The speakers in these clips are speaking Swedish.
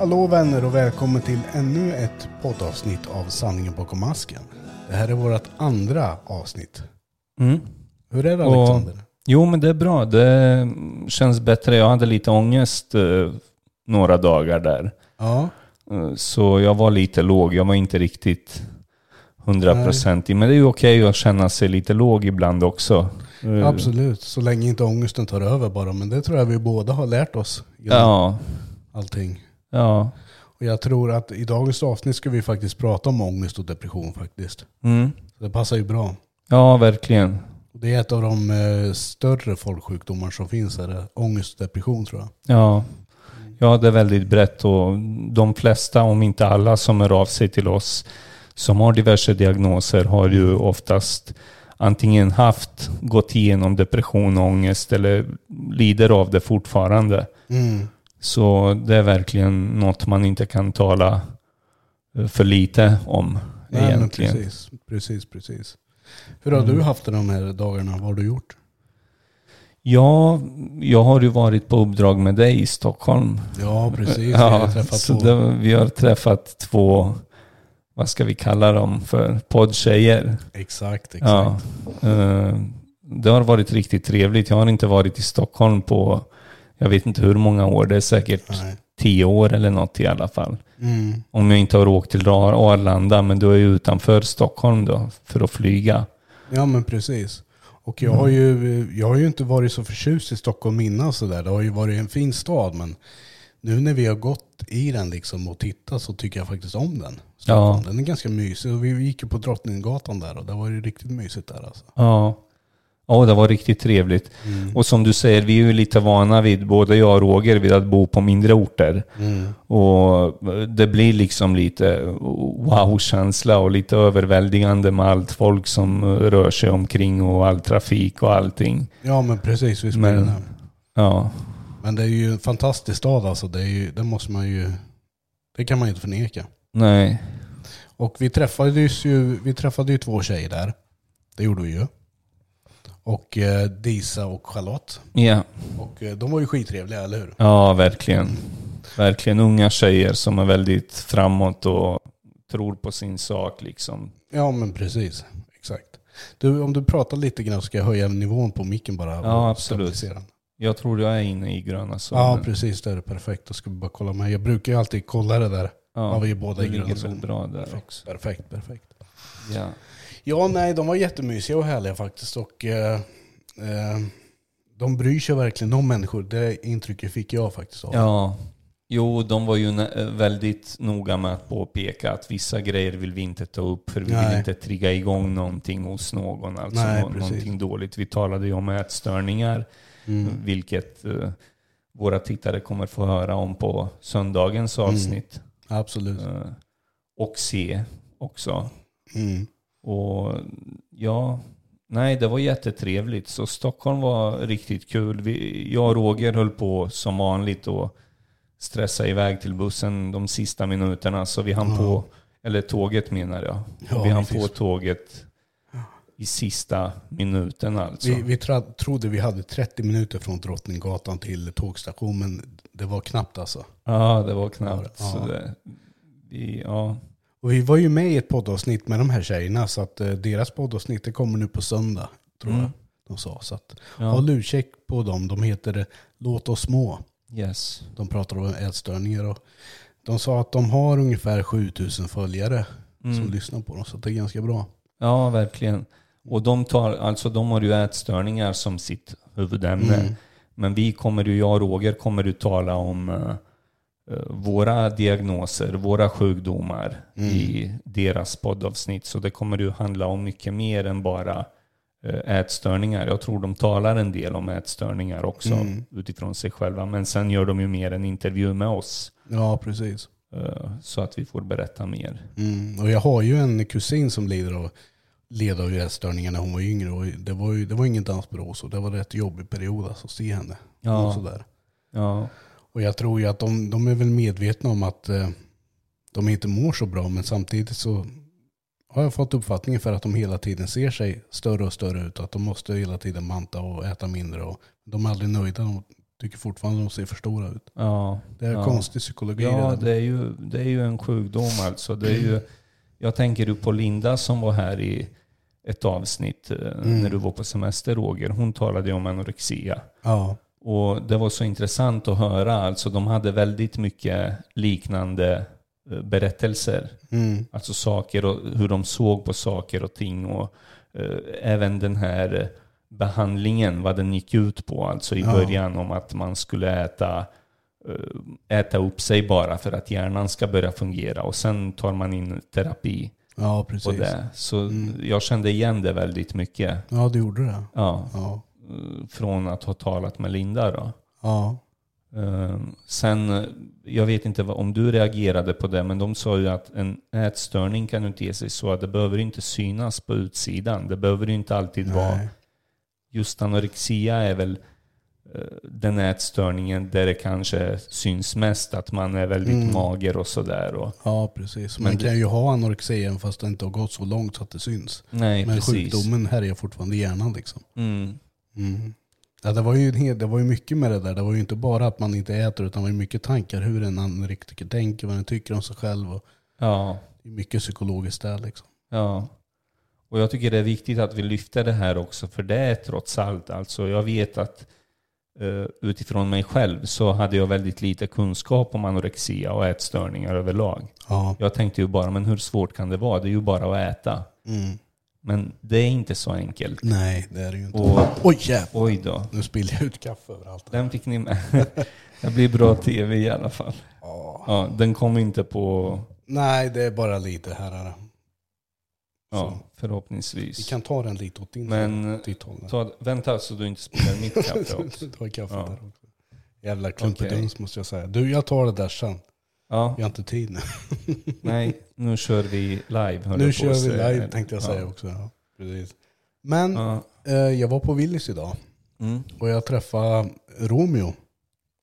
Hallå vänner och välkommen till ännu ett poddavsnitt av Sanningen bakom masken. Det här är vårt andra avsnitt. Mm. Hur är det Och- Alexander? Jo, men det är bra. Det känns bättre. Jag hade lite ångest eh, några dagar där. Ja, Eh, så jag var lite låg. Jag var inte riktigt hundraprocentig. Men det är ju okej att känna sig lite låg ibland också. Eh, absolut. Så länge inte ångesten tar över bara. Men det tror jag vi båda har lärt oss Ja, allting. Ja. Och jag tror att i dagens avsnitt ska vi faktiskt prata om ångest och depression faktiskt. Mm. Så det passar ju bra. Ja, verkligen. Det är ett av de eh, större folksjukdomar som finns här. Ångest och depression tror jag. Ja. ja, det är väldigt brett och de flesta, om inte alla, som hör av sig till oss som har diverse diagnoser har ju oftast antingen haft, gått igenom depression och ångest eller lider av det fortfarande. Mm. Så det är verkligen något man inte kan tala eh, för lite om Nej, egentligen. precis, precis, precis. Hur har Mm. du haft det de här dagarna? Vad har du gjort? Ja, jag har ju varit på uppdrag med dig i Stockholm. Ja, precis. Ja, så det, vi har träffat två, vad ska vi kalla dem för, poddtjejer. Exakt, exakt. Ja, eh, det har varit riktigt trevligt. Jag har inte varit i Stockholm på, jag vet inte hur många år, det är säkert Nej. tio år eller något i alla fall. Mm. Om jag inte har åkt till Ar- Arlanda, men då är jag utanför Stockholm då, för att flyga. Ja, men precis. Och jag har, ju, jag har ju inte varit så förtjust i Stockholm innan sådär. Det har ju varit en fin stad, men nu när vi har gått i den liksom och tittat så tycker jag faktiskt om den. Stockholm. Den är ganska mysig. Vi gick ju på Drottninggatan där och det var ju riktigt mysigt där alltså. Ja. Ja, det var riktigt trevligt. Mm. Och som du säger, vi är ju lite vana vid, både jag och Roger, vid att bo på mindre orter. Mm. Och det blir liksom lite wow-känsla och lite överväldigande med allt folk som rör sig omkring och all trafik och allting. Ja, men precis. Visst Men- men, det. Ja, men det är ju en fantastisk stad alltså. Det, är ju, det måste man ju... Det kan man ju inte förneka. nej. Och vi träffades ju, vi träffade ju två tjejer där. Det gjorde vi ju. Och eh, Disa och Charlotte. Ja, Och eh, de var ju skittrevliga, eller hur? ja verkligen. Verkligen unga tjejer som är väldigt framåt och tror på sin sak liksom. Ja men precis. Exakt. Du, om du pratar lite grann så ska jag höja nivån på micken bara. Ja, absolut. Jag tror jag är inne i gröna Ja zonen. precis, det är perfekt. Då ska vi bara kolla med. Jag brukar ju alltid kolla det där. Ja, vi är båda i gröna zonen. bra där Perfekt, också. perfekt, perfekt. Ja. Ja, nej, de var jättemysiga och härliga faktiskt. Och eh, eh, de bryr sig verkligen om människor. Det intrycket fick jag faktiskt av. Ja. Jo, de var ju väldigt noga med att påpeka att vissa grejer vill vi inte ta upp för vi Nej. vill inte trigga igång någonting hos någon. Alltså Nej, precis. någonting dåligt. Vi talade ju om ätstörningar, Mm. vilket eh, våra tittare kommer få höra om på söndagens Mm. avsnitt. Absolut. Eh, och se också. Mm. Och ja, nej det var jättetrevligt. Så Stockholm var riktigt kul. Vi, jag och Roger höll på som vanligt och stressa iväg till bussen de sista minuterna. Så vi hann Ja. på, eller tåget menar jag. Ja, vi hann precis. på tåget i sista minuten alltså. Vi, vi trodde vi hade 30 minuter från Drottninggatan till tågstation, men det var knappt alltså. Ja, det var knappt. Ja. Så det, vi, ja. Och vi var ju med i ett poddavsnitt med de här tjejerna, så att eh, deras poddavsnitt det kommer nu på söndag, tror Mm. jag de sa. Så att, ja. håll utkik på dem. De heter eh, Låt oss må. Yes. De pratar om ätstörningar och de sa att de har ungefär 7000 följare som Mm. lyssnar på dem, så det är ganska bra. Ja, verkligen. Och de, tar, alltså, de har ju ätstörningar som sitt huvudämne. Mm. Men vi kommer ju, jag och Roger kommer ju tala om eh, våra diagnoser, våra sjukdomar Mm. i deras poddavsnitt. Så det kommer ju handla om mycket mer än bara eh, ätstörningar. Jag tror de talar en del om ätstörningar också Mm. utifrån sig själva. Men sen gör de ju mer en intervju med oss. Ja, precis. eh, Så att vi får berätta mer. Mm. Och jag har ju en kusin som lider av led av ätstörningar när hon var yngre. Och det var ju det var ingen dansbyrå så det var en rätt jobbig period alltså, att se henne. Ja. Och, sådär. Ja, och jag tror ju att de, de är väl medvetna om att eh, de inte mår så bra. Men samtidigt så har jag fått uppfattningen för att de hela tiden ser sig större och större ut. Att de måste hela tiden manta och äta mindre. Och de är aldrig nöjda. De Tycker fortfarande de ser för stora ut. Ja, Det är ja. konstig psykologi Ja, det är, ju, det är ju en sjukdom alltså. Det är ju, jag tänker på Linda som var här i ett avsnitt eh, Mm. när du var på semester Roger. Hon talade om anorexia. Ja. Och det var så intressant att höra. Alltså de hade väldigt mycket liknande eh, berättelser. Mm. Alltså saker och hur de såg på saker och ting. Och eh, även den här eh, behandlingen, vad den gick ut på. Alltså i Ja. början om att man skulle äta, eh, äta upp sig bara för att hjärnan ska börja fungera. Och sen tar man in terapi Ja, precis. Så Mm. jag kände igen det väldigt mycket. Ja, det gjorde det. Ja, Ja. Eh, från att ha talat med Linda då. Ja. Eh, Sen, eh, jag vet inte om du reagerade på det, men de sa ju att en ätstörning kan inte ge sig så att det behöver inte synas på utsidan. Det behöver inte alltid vara. Nej. Just anorexia är väl den ätstörningen där det kanske syns mest att man är väldigt Mm. mager och sådär. Ja, precis. Men Man det- kan ju ha anorexi även fast det inte har gått så långt så att det syns. nej, Men precis. sjukdomen härjar fortfarande i hjärnan liksom. Mm. Mm. Ja, det, var ju hel, det var ju mycket med det där. Det var ju inte bara att man inte äter utan det var ju mycket tankar hur en anorektiker tänker, vad den tycker om sig själv. Och Ja, det är mycket psykologiskt där liksom. ja. Och jag tycker det är viktigt att vi lyfter det här också, för det är trots allt, alltså jag vet att eh, utifrån mig själv så hade jag väldigt lite kunskap om anorexia och ätstörningar överlag. Ja. Jag tänkte ju bara, men hur svårt kan det vara? Det är ju bara att äta. Mm. Men det är inte så enkelt. Nej, det är det ju inte. Och Oj jävlar! oj då, Nu spiller jag ut kaffe överallt. den fick ni med. Det blir bra tv i alla fall. Ja. Ja, den kom inte på, Nej, det är bara lite här. ja, Så. Vi förhoppningsvis. kan ta den lite åt din Men ditt håll. ta, vänta så du inte spiller mitt kaffe också. Du tar kaffe Ja. där också. Jävla klumpeduns måste jag säga. Du, jag tar det där sen. Ja, Jag har inte tid nu. nej, nu kör vi live. Nu kör vi säga. live tänkte jag Ja. säga också. Ja, precis. Men Ja. eh, jag var på Willys idag Mm. och jag träffade Romeo.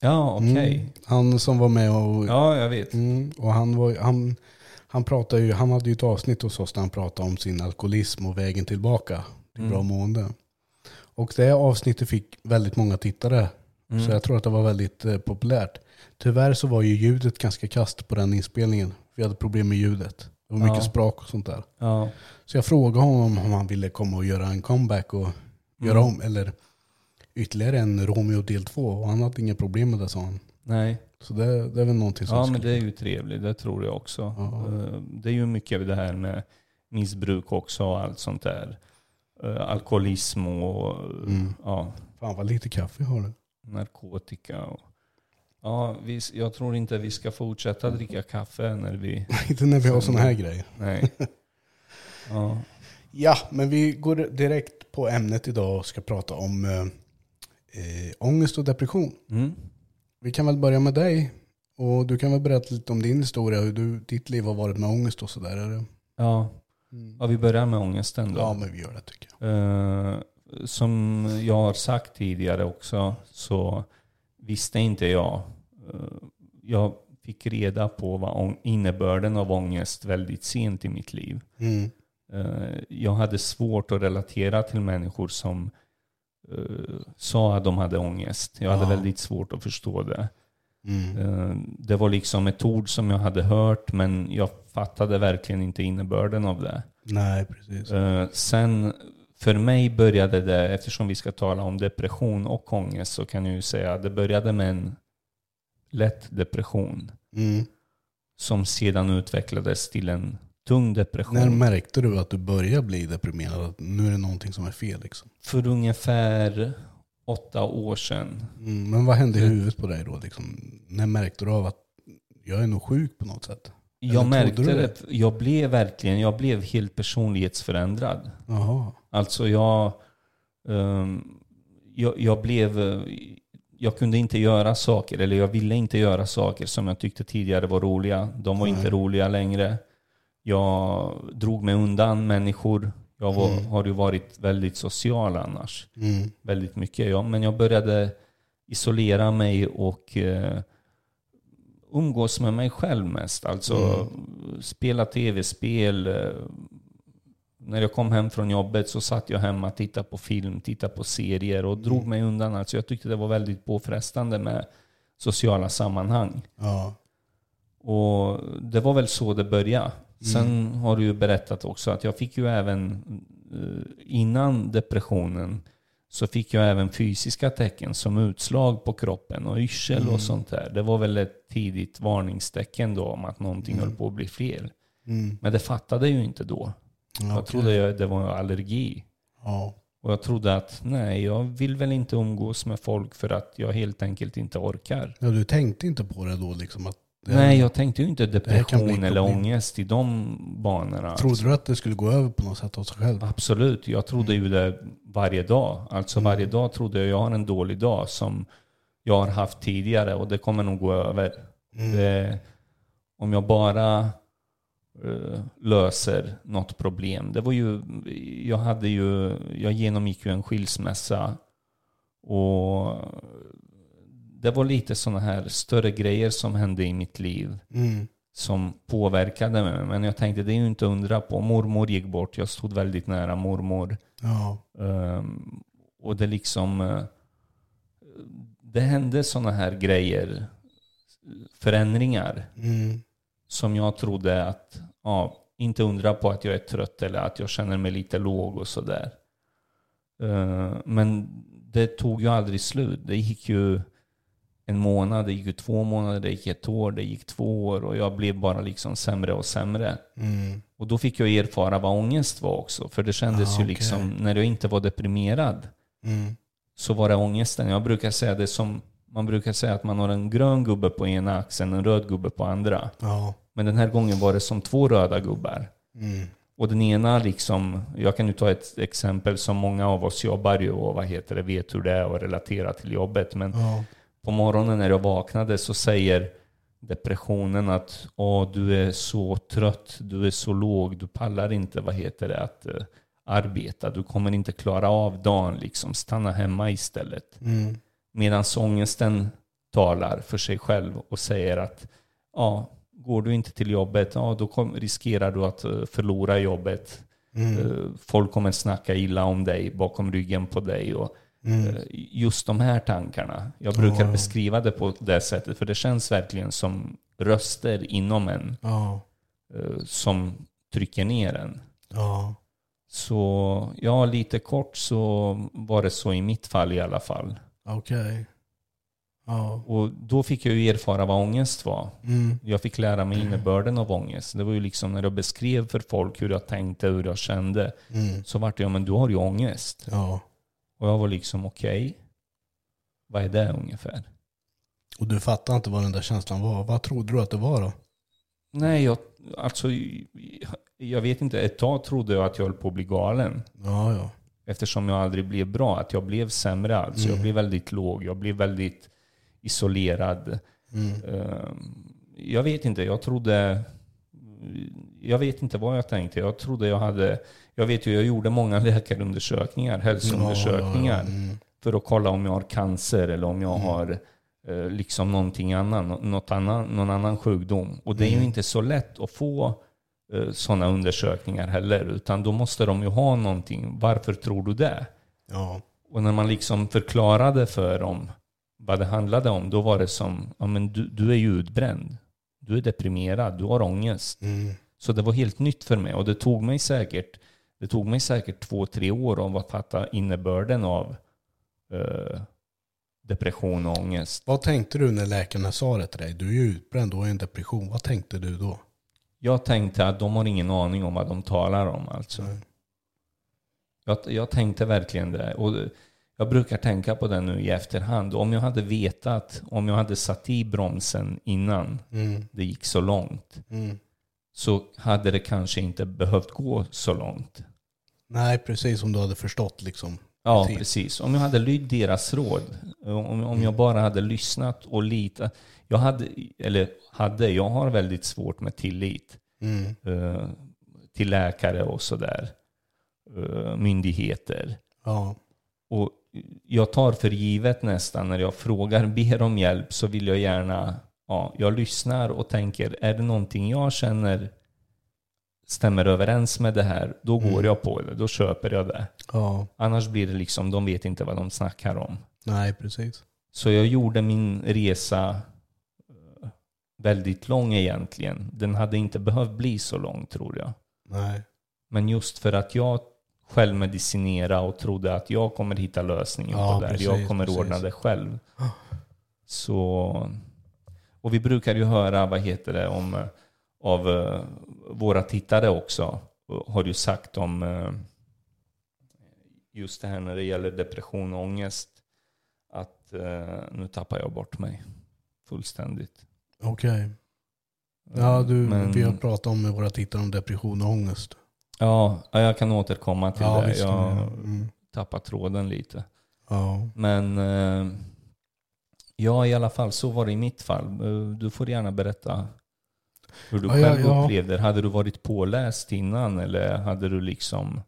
Ja, okej. Mm, han som var med och, Ja, jag vet. mm, och han, var, han, han, pratade ju, han hade ju ett avsnitt hos oss där han pratade om sin alkoholism och vägen tillbaka till Mm. bra mående. Och det avsnittet fick väldigt många tittare. Mm. Så jag tror att det var väldigt eh, populärt. Tyvärr så var ju ljudet ganska kast på den inspelningen. Vi hade problem med ljudet. Det var mycket Ja. sprak och sånt där. Ja. Så jag frågade honom om han ville komma och göra en comeback och göra Mm. om, eller ytterligare en Romeo del 2. Och han hade inga problem med det sa han. Nej. Så det, det är väl någonting som Ja, men det är ju trevligt. Det tror jag också. Ja. Eh, Det är ju mycket av det här med missbruk också och allt sånt där. Eh, Alkoholism och Mm. ja, Fan vad lite kaffe har du. Narkotika. Och, ja, vi, jag tror inte vi ska fortsätta dricka kaffe när vi... Inte när vi har sådana här grejer. Nej. Ja. Ja, men vi går direkt på ämnet idag och ska prata om eh, eh, ångest och depression. Mm. Vi kan väl börja med dig. Och du kan väl berätta lite om din historia, hur du, ditt liv har varit med ångest och sådär. Ja. ja, vi börjar med ångesten då. Ja, men vi gör det tycker jag. Eh, som jag har sagt tidigare också så visste inte jag. eh, jag fick reda på vad innebörden av ångest väldigt sent i mitt liv. Mm. Eh, jag hade svårt att relatera till människor som eh, sa att de hade ångest. Jag hade Ja. väldigt svårt att förstå det. Mm. Det var liksom ett ord som jag hade hört men jag fattade verkligen inte innebörden av det. Nej, precis. Sen för mig började det, eftersom vi ska tala om depression och ångest, så kan jag ju säga att det började med en lätt depression Mm. som sedan utvecklades till en tung depression. När märkte du att du började bli deprimerad? Att nu är det någonting som är fel liksom? För ungefär åtta år sedan. Mm. Men vad hände i huvudet på dig då? Liksom? När märkte du av att jag är nog sjuk på något sätt? Jag märkte du det. Jag blev verkligen, jag blev helt personlighetsförändrad. Jaha. Alltså jag, ehm, jag, jag blev, jag kunde inte göra saker, eller jag ville inte göra saker som jag tyckte tidigare var roliga. De var inte Nej. roliga längre. Jag drog mig undan människor. Jag var, Mm. har ju varit väldigt social annars. Mm. Väldigt mycket. Ja. Men jag började isolera mig och eh, umgås med mig själv mest. Alltså spela tv-spel, eh, när jag kom hem från jobbet så satt jag hemma och tittade på film, tittade på serier och drog mig undan. Alltså jag tyckte det var väldigt påfrestande med sociala sammanhang. Ja. Och det var väl så det började. Sen har du ju berättat också att jag fick ju även eh, innan depressionen så fick jag även fysiska tecken som utslag på kroppen och yrsel och sånt där. Det var väl ett tidigt varningstecken då om att någonting höll på att bli fel. Mm. Men det fattade jag ju inte då. Jag Okej. trodde jag, det var allergi. Ja. Och jag trodde att nej, jag vill väl inte umgås med folk för att jag helt enkelt inte orkar. ja, du tänkte inte på det då liksom? Att Nej, jag tänkte ju inte depression eller ångest i de banorna. Trodde du att det skulle gå över på något sätt av sig själv? Absolut, jag trodde ju det varje dag. Alltså Mm. varje dag trodde jag jag har en dålig dag som jag har haft tidigare och det kommer nog gå över. Mm. Det, om jag bara eh, löser något problem. Det var ju, jag hade ju, jag genomgick ju en skilsmässa och det var lite sådana här större grejer som hände i mitt liv Mm. som påverkade mig. Men jag tänkte det är ju inte undra på. Mormor gick bort, jag stod väldigt nära mormor. Ja. Ehm, och det liksom... eh, det hände sådana här grejer, förändringar, Mm. som jag trodde att, ja, inte undra på att jag är trött eller att jag känner mig lite låg och sådär. Ehm, men det tog ju aldrig slut. Det gick ju en månad, det gick två månader, det gick ett år, det gick två år och jag blev bara liksom sämre och sämre. Mm. Och då fick jag erfara vad ångest var också. För det kändes Ah, ju okej. liksom, när jag inte var deprimerad, Mm. så var det ångesten. Jag brukar säga det som, man brukar säga att man har en grön gubbe på ena axeln, en röd gubbe på andra. Ja. Men den här gången var det som två röda gubbar. Mm. Och den ena liksom, jag kan ju ta ett exempel som många av oss jobbar ju och vad heter det, vet hur det är att relatera till jobbet. Men Ja. På morgonen när jag vaknade så säger depressionen att Åh, du är så trött, du är så låg, du pallar inte, vad heter det, att eh, arbeta. Du kommer inte klara av dagen, liksom. stanna hemma istället. Mm. Medan ångesten talar för sig själv och säger att ja, går du inte till jobbet, ja, då kom, riskerar du att eh, förlora jobbet. Mm. Eh, Folk kommer snacka illa om dig bakom ryggen på dig. Och, Mm. eh, Just de här tankarna. Jag brukar Ja. beskriva det på det sättet, för det känns verkligen som röster inom en Ja. eh, som trycker ner en. Ja. Så ja, lite kort så var det så i mitt fall i alla fall. Okej. Ja. Och då fick jag ju erfara vad ångest var. Mm. Jag fick lära mig innebörden av ångest. Det var ju liksom när jag beskrev för folk hur jag tänkte, hur jag kände. Mm. Så vart jag, men du har ju ångest. Ja. Och jag var liksom, okej. Vad är det ungefär? Och du fattar inte vad den där känslan var. Vad trodde du att det var då? Nej, jag, alltså, jag vet inte. Ett tag trodde jag att jag höll på att bli galen. Ja, ja. Eftersom jag aldrig blev bra. Att jag blev sämre alltså. Jag blev väldigt låg. Jag blev väldigt isolerad. Mm. Ehm, Jag vet inte. Jag trodde... Jag vet inte vad jag tänkte. Jag trodde jag hade... Jag vet ju, jag gjorde många läkarundersökningar, hälsoundersökningar. Ja, mm. För att kolla om jag har cancer eller om jag har eh, liksom någonting annat, något annan, någon annan sjukdom. Och det är ju inte så lätt att få eh, sådana undersökningar heller. Utan då måste de ju ha någonting. Varför tror du det? Ja. Och när man liksom förklarade för dem vad det handlade om, då var det som, ja men du, du är ju utbränd. Du är deprimerad, du har ångest. Mm. Så det var helt nytt för mig och det tog mig säkert, det tog mig säkert två, tre år av att fatta innebörden av eh, depression och ångest. Vad tänkte du när läkarna sa det till dig? Du är ju utbränd, du har en depression. Vad tänkte du då? Jag tänkte att de har ingen aning om vad de talar om alltså. Nej. Jag, jag tänkte verkligen det. Och jag brukar tänka på det nu i efterhand. Om jag hade vetat, om jag hade satt i bromsen innan Mm. det gick så långt, Mm. Så hade det kanske inte behövt gå så långt. Nej, precis som du hade förstått liksom. Ja, Precis. precis. Om jag hade lytt deras råd, om, om jag bara hade lyssnat och litat. Jag hade, eller hade, jag har väldigt svårt med tillit Mm. eh, till läkare och sådär. Eh, myndigheter. Ja. Och jag tar för givet nästan när jag frågar, ber om hjälp så vill jag gärna, ja, jag lyssnar och tänker, är det någonting jag känner stämmer överens med det här, då går Mm. jag på det. Då köper jag det. Ja, Annars blir det liksom, de vet inte vad de snackar om. nej precis. Så jag gjorde min resa eh, väldigt lång egentligen. Den hade inte behövt bli så lång tror jag. Nej. Men just för att jag själv medicinera och trodde att jag kommer hitta lösningen Ja, på det här. Jag kommer precis. ordna det själv. Så, och vi brukar ju höra, vad heter det, om, eh, av eh, våra tittare också, och har ju sagt om eh, just det här när det gäller depression och ångest, att eh, nu tappar jag bort mig fullständigt. Okej. Ja, du, Men- vi har pratat om med våra tittare om depression och ångest. Ja, ja, jag kan återkomma till Ja, det. visst. Jag Mm. tappar tråden lite. Ja. Men eh, ja, i alla fall så var det i mitt fall. Eh, Du får gärna berätta hur du Ja, ja, själv ja. upplevde det. Hade du varit påläst innan eller hade du liksom...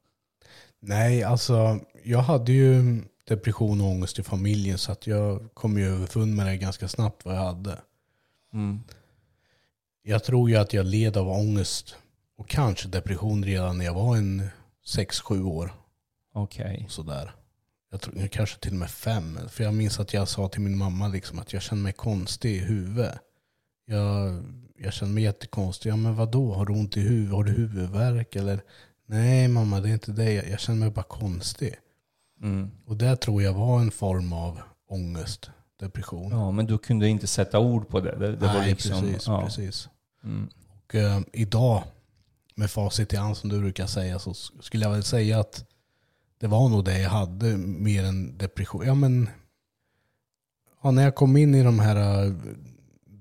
Nej, alltså jag hade ju depression och ångest i familjen så att jag kom ju överfund med det ganska snabbt vad jag hade. Mm, Jag tror ju att jag led av ångest och kanske depression redan när jag var en 6-7 år. Okej. Sådär. Jag tror kanske till och med fem. För jag minns att jag sa till min mamma liksom att jag känner mig konstig i huvudet. Jag, jag känner mig jättekonstig. Ja men vadå? Har du ont i huvudet? Har du huvudvärk? Eller nej mamma det är inte det. Jag, jag känner mig bara konstig. Mm. Och det tror jag var en form av ångest, depression. Ja, men du kunde inte sätta ord på det. Det, det nej liksom... precis. ja. precis. Mm. Och eh, idag, med facit i hand som du brukar säga, så skulle jag väl säga att det var nog det jag hade mer än depression. Ja men, ja, när jag kom in i de här eh,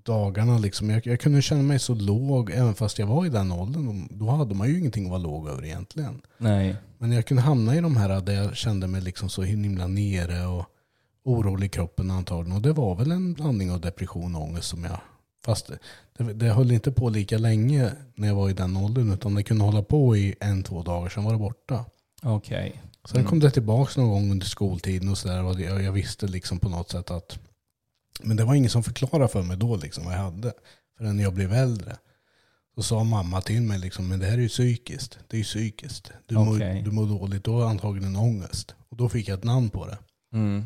dagarna, liksom, jag, jag kunde känna mig så låg, även fast jag var i den åldern. Då hade man ju ingenting att vara låg över egentligen. Nej. Men jag kunde hamna i de här där jag kände mig liksom så himla nere och orolig i kroppen antagligen. Och det var väl en blandning av depression och ångest som jag... Fast det, det höll inte på lika länge när jag var i den åldern. Utan det kunde hålla på i en, två dagar, sen var det borta. Okej. Sen kom det tillbaka någon gång under skoltiden och sådär. Jag, jag visste liksom på något sätt att... Men det var ingen som förklarade för mig då liksom vad jag hade. Förrän när jag blev äldre. Så sa mamma till mig liksom, men det här är ju psykiskt. Det är ju psykiskt. Du, Okej. mår, du mår dåligt, då har antagligen ångest. Och då fick jag ett namn på det. Mm.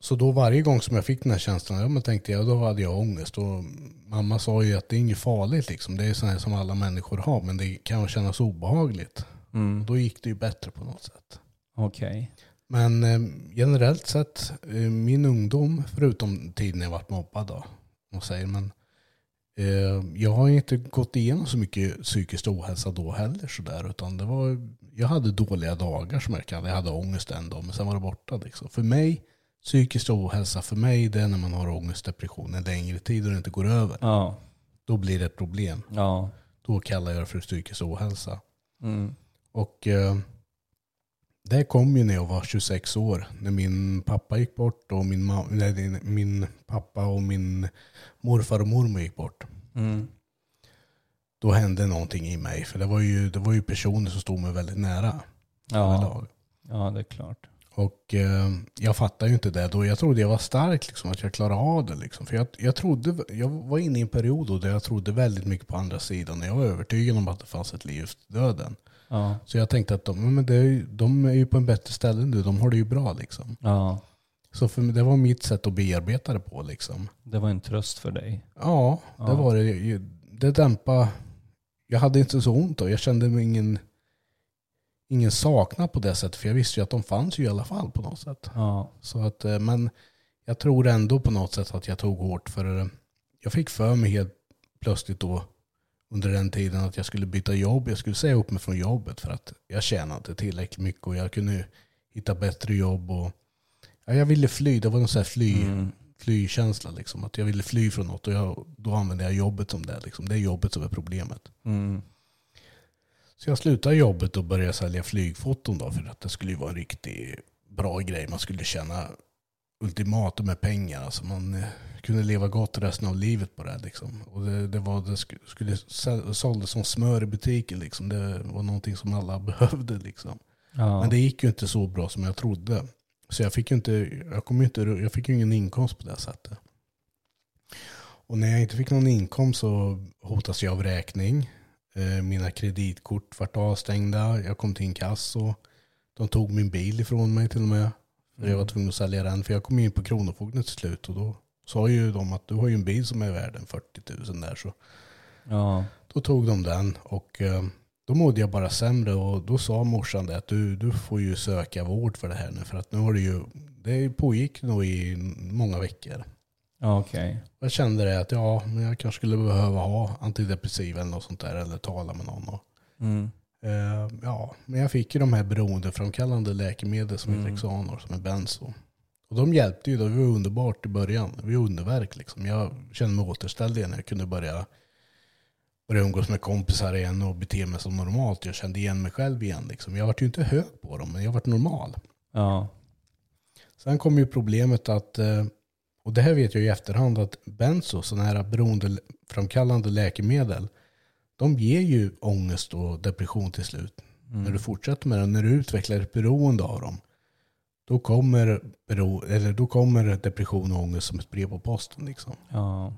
Så då varje gång som jag fick den här känslan, ja, men tänkte jag, då hade jag ångest. Och mamma sa ju att det är inget farligt liksom. Det är sånt som alla människor har, men det kan kännas obehagligt. Mm. Då gick det ju bättre på något sätt. Okej. Men eh, generellt sett, eh, min ungdom, förutom tiden jag varit mobbad då, man säger, men eh, jag har inte gått igenom så mycket psykisk ohälsa då heller sådär, utan det var, jag hade dåliga dagar som jag kallade Jag hade ångest en dag, men sen var det borta liksom. För mig, psykisk ohälsa, för mig det är när man har ångest, depression en längre tid och det inte går över. Ja. Då blir det ett problem. Ja. Då kallar jag det för psykisk ohälsa. Mm. Och eh, det kom ju när jag var 26 år. När min pappa gick bort och min, nej, min pappa och min morfar och mormor gick bort. Mm. Då hände någonting i mig. För det var ju, det var ju personer som stod mig väldigt nära. Ja. överlag. ja, det är klart. Och eh, jag fattade ju inte det då. Jag trodde jag var stark, liksom, att jag klarade av det. Liksom. För jag, jag, trodde, jag var inne i en period då där jag trodde väldigt mycket på andra sidan. Jag var övertygad om att det fanns ett liv efter döden. Ja. Så jag tänkte att de, men det är, ju- de är ju på en bättre ställe nu. De har det ju bra liksom. Ja. Så för mig, det var mitt sätt att bearbeta det på liksom. Det var en tröst för dig. Ja, det Ja. var det. Det dämpade. Jag hade inte så ont då. Jag kände mig ingen, ingen saknad på det sättet. För jag visste ju att de fanns ju i alla fall på något sätt. Ja. Så att, eh, men jag tror ändå på något sätt att jag tog hårt. För jag fick för mig helt plötsligt då under den tiden att jag skulle byta jobb. Jag skulle säga upp mig från jobbet för att jag tjänade inte tillräckligt mycket och jag kunde hitta bättre jobb. Och, ja, jag ville fly. Det var en sån här fly, Mm. flykänsla. Liksom, att jag ville fly från något och jag, då använde jag jobbet som det. Liksom. Det är jobbet som är problemet. Mm. Så jag slutade jobbet och började sälja flygfoton då för att det skulle vara en riktigt bra grej. Man skulle tjäna ultimatum med pengar. Alltså man eh, kunde leva gott resten av livet på det. Liksom. Och det, det, var, det sk- skulle såldes som smör i butiken. Liksom. Det var någonting som alla behövde. Liksom. Ja. Men det gick ju inte så bra som jag trodde. Så jag fick ju inte, jag kom inte, jag fick ingen inkomst på det sättet. Och när jag inte fick någon inkomst så hotas jag av räkning. Eh, Mina kreditkort vart avstängda. Jag kom till inkasso. De tog min bil ifrån mig till och med. För jag var tvungen att sälja den. För jag kom in på Kronofogden till slut. Och då sa ju de att du har ju en bil som är värd en 40 000 där. Så Ja. då tog de den. Och eh, då mådde jag bara sämre. Och då sa morsan det att du, du får ju söka vård för det här nu. För att nu har det ju, det pågick nog i många veckor. Okej. Jag kände det att ja, men jag kanske skulle behöva ha antidepressiv eller något sånt där. Eller tala med någon. Och, Mm. Eh, ja, men jag fick ju de här beroendeframkallande läkemedel som Mm. är Lexanor, som är benzo. Och de hjälpte ju. Det var underbart i början. Det var underverk liksom. Jag kände mig återställd igen. Jag kunde börja, börja umgås med kompisar igen och bete mig som normalt. Jag kände igen mig själv igen. Liksom. Jag var ju inte hög på dem, men jag var normal. Ja. Sen kom ju problemet att, eh, och det här vet jag i efterhand, att benzo, sådana här beroendeframkallande läkemedel, de ger ju ångest och depression till slut. Mm. När du fortsätter med det, när du utvecklar ett beroende av dem, då kommer, bero, eller då kommer depression och ångest som ett brev på posten. Liksom. Ja.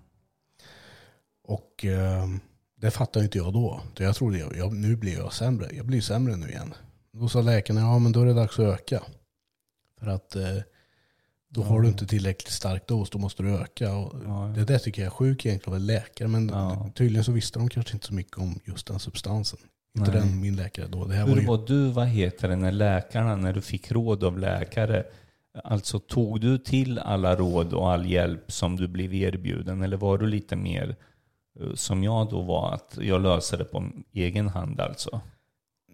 Och eh, det fattade inte jag då. Jag trodde, jag, jag, nu blir jag sämre. Jag blir sämre nu igen. Då sa läkarna, ja men då är det dags att öka. För att eh, då har du inte tillräckligt stark dos, då måste du öka. Och Ja. Det där tycker jag är sjukt egentligen av läkare. Men Ja. tydligen så visste de kanske inte så mycket om just den substansen. Inte Nej. den min läkare då. Det här var Hur ju, var du, vad heter det, när läkarna, när du fick råd av läkare, alltså tog du till alla råd och all hjälp som du blev erbjuden? Eller var du lite mer eh, som jag då var, att jag löser det på egen hand alltså?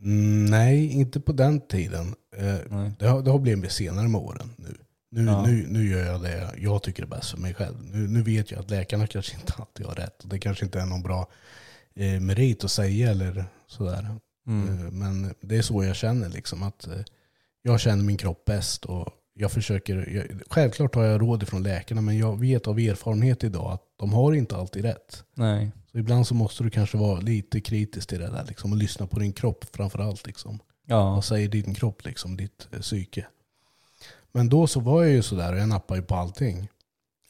Mm, nej, inte på den tiden. Eh, det, har, det har blivit senare med åren nu. Nu, Ja. nu, nu gör jag det jag tycker är bäst för mig själv. Nu, nu vet jag att läkarna kanske inte alltid har rätt. Och det kanske inte är någon bra eh, merit att säga eller sådär. Mm. Eh, Men det är så jag känner liksom att eh, jag känner min kropp bäst och jag försöker, jag, självklart har jag råd ifrån läkarna men jag vet av erfarenhet idag att de har inte alltid rätt. Nej. Så ibland så måste du kanske vara lite kritisk till det där liksom och lyssna på din kropp framförallt liksom. Ja. Vad säger din kropp liksom, ditt eh, psyke? Men då så var jag ju sådär och jag nappade ju på allting.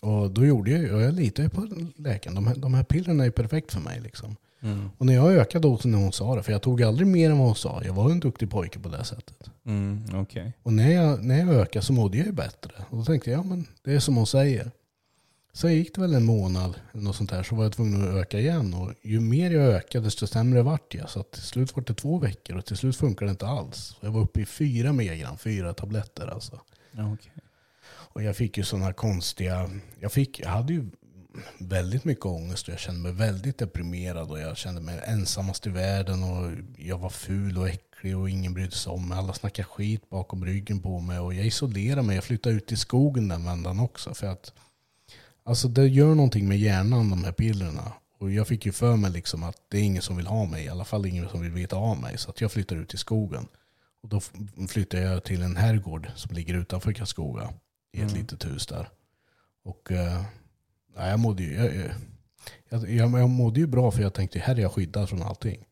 Och då gjorde jag ju, och jag litade ju på läkaren. De här, de här pillerna är ju perfekt för mig liksom. Mm. Och när jag ökade dosen när hon sa det, för jag tog aldrig mer än vad hon sa. Jag var en duktig pojke på det sättet. Mm. Okej. Och när jag, när jag ökade så mådde jag ju bättre. Och då tänkte jag, ja men det är som hon säger. Sen gick det väl en månad eller något sånt där så var jag tvungen att öka igen. Och ju mer jag ökade desto sämre vart jag. Så till slut var det två veckor och till slut funkade det inte alls. Jag var uppe i fyra milligram, fyra tabletter alltså. Okay. Och jag fick ju sådana konstiga, jag, fick, jag hade ju väldigt mycket ångest och jag kände mig väldigt deprimerad och jag kände mig ensammast i världen och jag var ful och äcklig och ingen brydde sig om mig. Alla snackade skit bakom ryggen på mig och jag isolerade mig. Jag flyttade ut i skogen den vändan också för att alltså det gör någonting med hjärnan de här pillerna. Och jag fick ju för mig liksom att det är ingen som vill ha mig, i alla fall ingen som vill veta av mig. Så att jag flyttar ut i skogen. Och då flyttade jag till en herrgård som ligger utanför Karlskoga. I ett Mm. litet hus där. Och eh, jag, mådde ju, jag, jag, jag, mådde ju bra för jag tänkte här är jag skyddad från allting.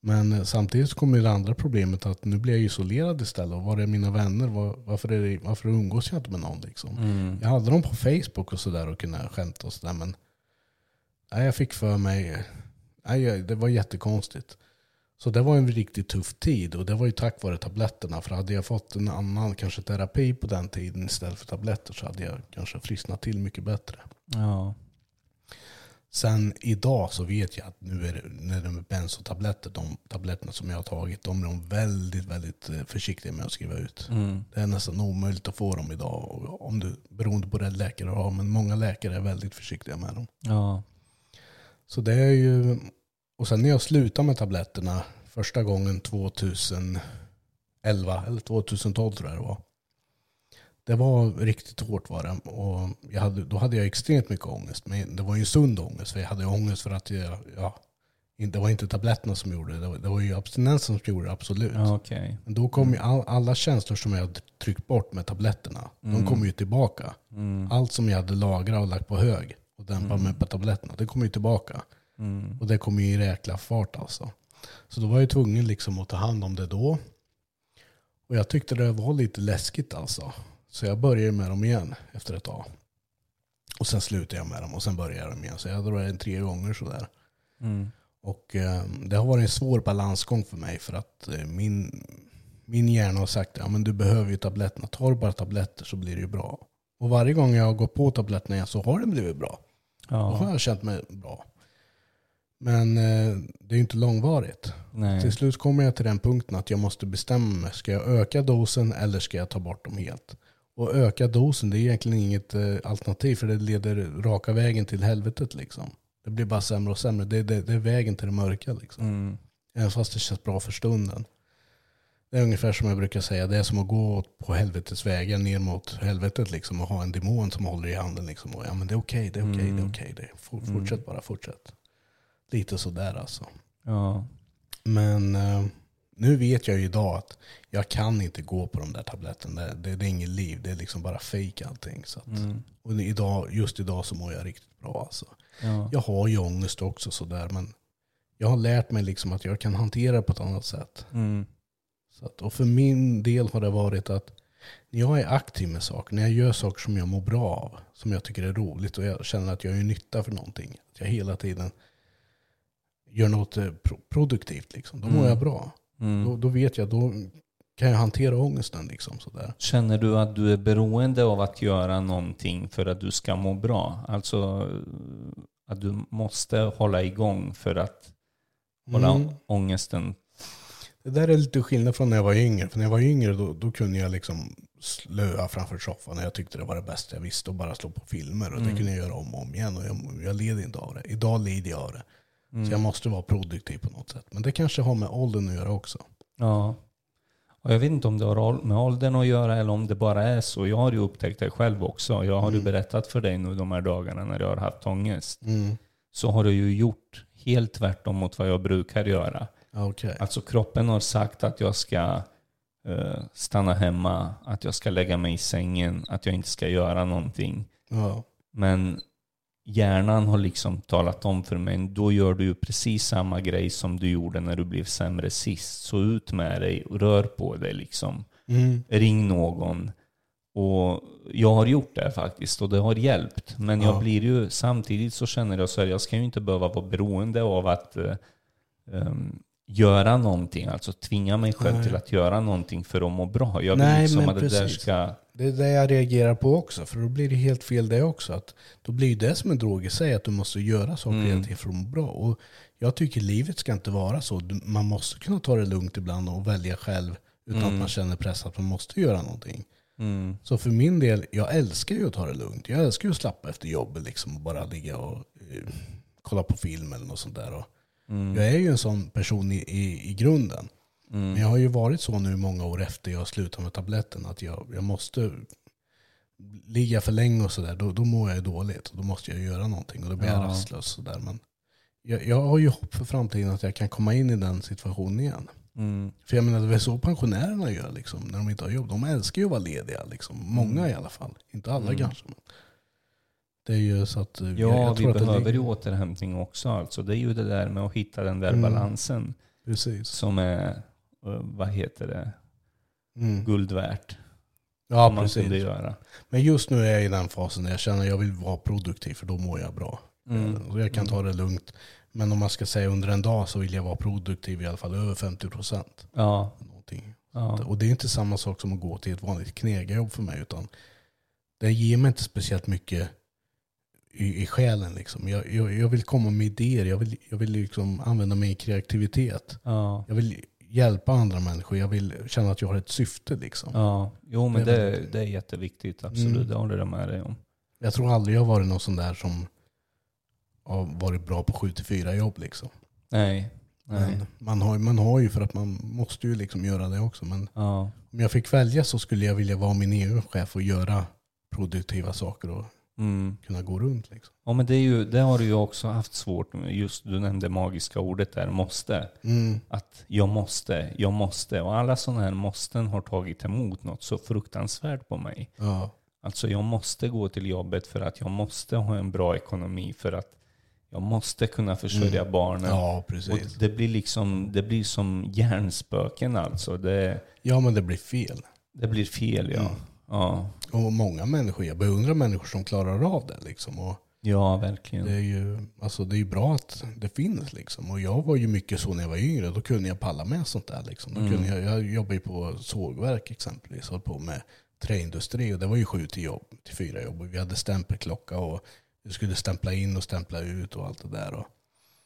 Men eh, samtidigt kom ju det andra problemet att nu blir jag isolerad istället. Och var är mina vänner? Var, varför, är det, varför umgås jag inte med någon liksom? Mm. Jag hade dem på Facebook och sådär och kunde skämta och sådär men nej, jag fick för mig, nej, det var jättekonstigt. Så det var en riktigt tuff tid och det var ju tack vare tabletterna. För hade jag fått en annan kanske terapi på den tiden istället för tabletter så hade jag kanske frisknat till mycket bättre. Ja. Sen idag så vet jag att nu är det, när det är benzotabletter, de tabletterna som jag har tagit, de är de väldigt, väldigt eh, försiktiga med att skriva ut. Mm. Det är nästan omöjligt att få dem idag, om du, beroende på den läkare du har. Men många läkare är väldigt försiktiga med dem. Ja. Så det är ju, och sen när jag slutade med tabletterna första gången 2011 eller 2012 tror jag det var. Det var riktigt hårt var det. Och jag hade, då hade jag extremt mycket ångest. Men det var ju en sund ångest. För jag hade ångest för att jag, ja, det var inte tabletterna som gjorde det. Det var, det var ju abstinensen som gjorde det, absolut. Ja, okej. Men då kom ju all, alla känslor som jag hade tryckt bort med tabletterna. De kom ju tillbaka. Mm. Allt som jag hade lagrat och lagt på hög och dämpat med på tabletterna, det kom ju tillbaka. Mm. Och det kom ju i räkla fart alltså. Så då var jag tvungen liksom att ta hand om det då. Och jag tyckte det var lite läskigt alltså. Så jag började med dem igen efter ett tag. Och sen slutade jag med dem och sen började jag dem igen. Så jag drog en tre gånger sådär. Mm. Och eh, det har varit en svår balansgång för mig för att eh, min, min hjärna har sagt ja men du behöver ju tabletterna. Tar du bara tabletter så blir det ju bra. Och varje gång jag har gått på tabletterna igen så har det blivit bra. Då har Ja, jag känt mig bra. Men eh, det är ju inte långvarigt. nej. Till slut kommer jag till den punkten att jag måste bestämma mig. Ska jag öka dosen eller ska jag ta bort dem helt? Och öka dosen det är egentligen inget eh, alternativ för det leder raka vägen till helvetet liksom. Det blir bara sämre och sämre. Det, det, det är vägen till det mörka liksom. Mm. Även fast det känns bra för stunden. Det är ungefär som jag brukar säga. Det är som att gå på helvetets vägar ner mot helvetet liksom. Och ha en demon som håller i handen liksom. Och, ja men det är okej, det är okej, det är Mm. okej. det är- For, fortsätt bara, fortsätt. Lite sådär alltså. Ja. Men eh, nu vet jag ju idag att jag kan inte gå på de där tabletterna. Det, det, det är inget liv, det är liksom bara fake allting. Så att, Mm. och idag, just idag så mår jag riktigt bra alltså. Ja. Jag har ju ångest också sådär men jag har lärt mig liksom att jag kan hantera det på ett annat sätt. Mm. Så att, och för min del har det varit att när jag är aktiv med saker, när jag gör saker som jag mår bra av, som jag tycker är roligt och jag känner att jag gör nytta för någonting. Att jag hela tiden gör något eh, pro- produktivt liksom. Då mår Mm. jag bra. Mm. Då, då vet jag, då kan jag hantera ångesten liksom sådär. Känner du att du är beroende av att göra någonting för att du ska må bra? Alltså att du måste hålla igång för att hålla Mm. ångesten? Det där är lite skillnad från när jag var yngre. För när jag var yngre då, då kunde jag liksom slöa framför soffan när jag tyckte det var det bästa jag visste och bara slå på filmer. Och det Mm. kunde jag göra om och om igen och jag, jag led inte av det. Idag lider jag av det. Mm. Så jag måste vara produktiv på något sätt. Men det kanske har med åldern att göra också. Ja. Och jag vet inte om det har med åldern att göra eller om det bara är så. Jag har ju upptäckt det själv också. Jag har ju Mm. berättat för dig nu de här dagarna när jag har haft ångest. Mm. Så har du ju gjort helt tvärtom mot vad jag brukar göra. Okej. Alltså kroppen har sagt att jag ska eh, stanna hemma, att jag ska lägga mig i sängen, att jag inte ska göra någonting. Ja. Men hjärnan har liksom talat om för mig, då gör du ju precis samma grej som du gjorde när du blev sämre sist. Så ut med dig och rör på dig liksom. Mm. Ring någon. Och jag har gjort det faktiskt och det har hjälpt. Men jag Ja. blir ju, samtidigt så känner jag så här, jag ska ju inte behöva vara beroende av att ehm, göra någonting. Alltså tvinga mig själv Nej. till att göra någonting för att må bra. Jag vill Nej, liksom att det där precis. ska... Det är det jag reagerar på också. För då blir det helt fel det också. Att då blir det som en drog i sig att du måste göra saker Mm. hela tiden för att må bra. Och jag tycker livet ska inte vara så. Man måste kunna ta det lugnt ibland och välja själv. Utan Mm. att man känner press att man måste göra någonting. Mm, Så för min del, jag älskar ju att ta det lugnt. Jag älskar ju att slappa efter jobbet liksom och bara ligga och eh, kolla på film eller något sånt där. Och mm, jag är ju en sån person i, i, i grunden. Mm, Men jag har ju varit så nu många år efter jag slutade med tabletten att jag, jag måste ligga för länge och sådär. Då, då mår jag ju dåligt. Och då måste jag göra någonting och då blir jag Ja. rastlös. Sådär. Men jag, jag har ju hopp för framtiden att jag kan komma in i den situationen igen. mm, För jag menar det är så pensionärerna gör liksom, när de inte har jobb. De älskar ju att vara lediga. Liksom. Många i alla fall. Inte alla Mm. kanske. Men det är ju så att... eh, jag- Ja, jag vi tror att det behöver ju återhämtning också. Alltså, det är ju det där med att hitta den där Mm. balansen Precis. som är, vad heter det, Mm. guld värt. Ja, man kunde precis. göra. Men just nu är jag i den fasen där jag känner att jag vill vara produktiv för då mår jag bra. Mm. Så jag kan ta det lugnt. Men om man ska säga under en dag så vill jag vara produktiv i alla fall över 50 procent. Ja, Någonting. ja. Och det är inte samma sak som att gå till ett vanligt knegarjobb för mig. Utan det ger mig inte speciellt mycket i, i själen. Liksom. Jag, jag, jag vill komma med idéer. Jag vill, jag vill liksom använda min kreativitet. ja. Jag vill hjälpa andra människor. Jag vill känna att jag har ett syfte. Liksom. Ja, jo men Det är det, det är jätteviktigt. Absolut, Mm. det håller jag med dig om. Jag tror aldrig jag har varit någon sån där som har varit bra på 7-4 jobb. Liksom. Nej, nej. Men man, har, man har ju för att man måste ju liksom göra det också. Men Ja. om jag fick välja så skulle jag vilja vara min egen chef och göra produktiva saker och Mm. kunna gå runt. Liksom. Ja men det, är ju, det har du ju också haft svårt med. Just du nämnde magiska ordet där, måste. Mm. Att jag måste, jag måste. Och alla sådana här måsten har tagit emot något så fruktansvärt på mig. Ja. Alltså jag måste gå till jobbet för att jag måste ha en bra ekonomi. För att jag måste kunna försörja barnen. ja, Och precis. det blir liksom, det blir som hjärnspöken alltså. Det, Ja, men det blir fel. det blir fel ja. Mm. Ja. Och många människor, jag beundrar människor som klarar av det. Liksom. Och Ja, verkligen. Det är ju alltså det är ju bra att det finns liksom. Och jag var ju mycket så när jag var yngre. Då kunde jag palla med sånt där liksom. Då kunde jag, jag jobbade ju på sågverk exempelvis. Höll på med träindustri. Och det var ju sju till, jobb, till fyra jobb. Och vi hade stämpelklocka och vi skulle stämpla in och stämpla ut och allt det där. Och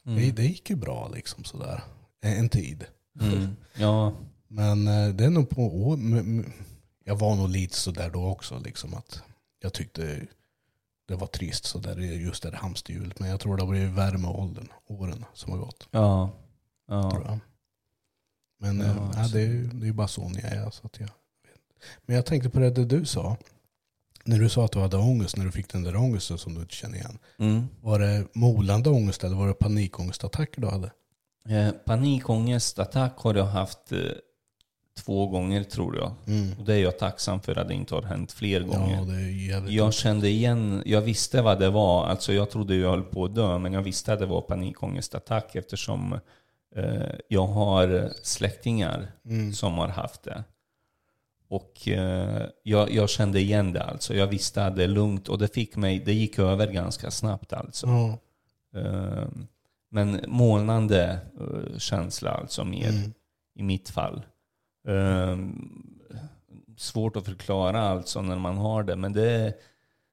det, det gick ju bra liksom sådär. En, en tid. Mm. Ja, Men eh, det är nog på år. Jag var nog lite sådär då också. Liksom att jag tyckte det var trist sådär just det där hamsterhjulet. Men jag tror det har blivit värre med åldern, åren som har gått. ja, ja. Tror jag. Men Ja, ja, absolut. det, är, ju- det är ju bara så ni är. Så att jag vet. Men jag tänkte på det det du sa. När du sa att du hade ångest, när du fick den där ångesten som du inte känner igen. Mm. Var det molande ångest eller var det panikångestattacker du hade? Eh, panikångestattack har jag haft eh, två gånger tror jag. Mm. Och det är jag tacksam för att det inte har hänt fler gånger. Ja. Jag kände igen, jag visste vad det var. Alltså jag trodde jag höll på att dö, men jag visste att det var panikångestattack eftersom eh, jag har släktingar Mm. som har haft det. Och eh, jag, jag kände igen det alltså. Jag visste att det är lugnt och det fick mig, det gick över ganska snabbt alltså. Ja. Eh, men molnande känsla alltså mer Mm. i mitt fall. Eh, svårt att förklara alltså när man har det, men det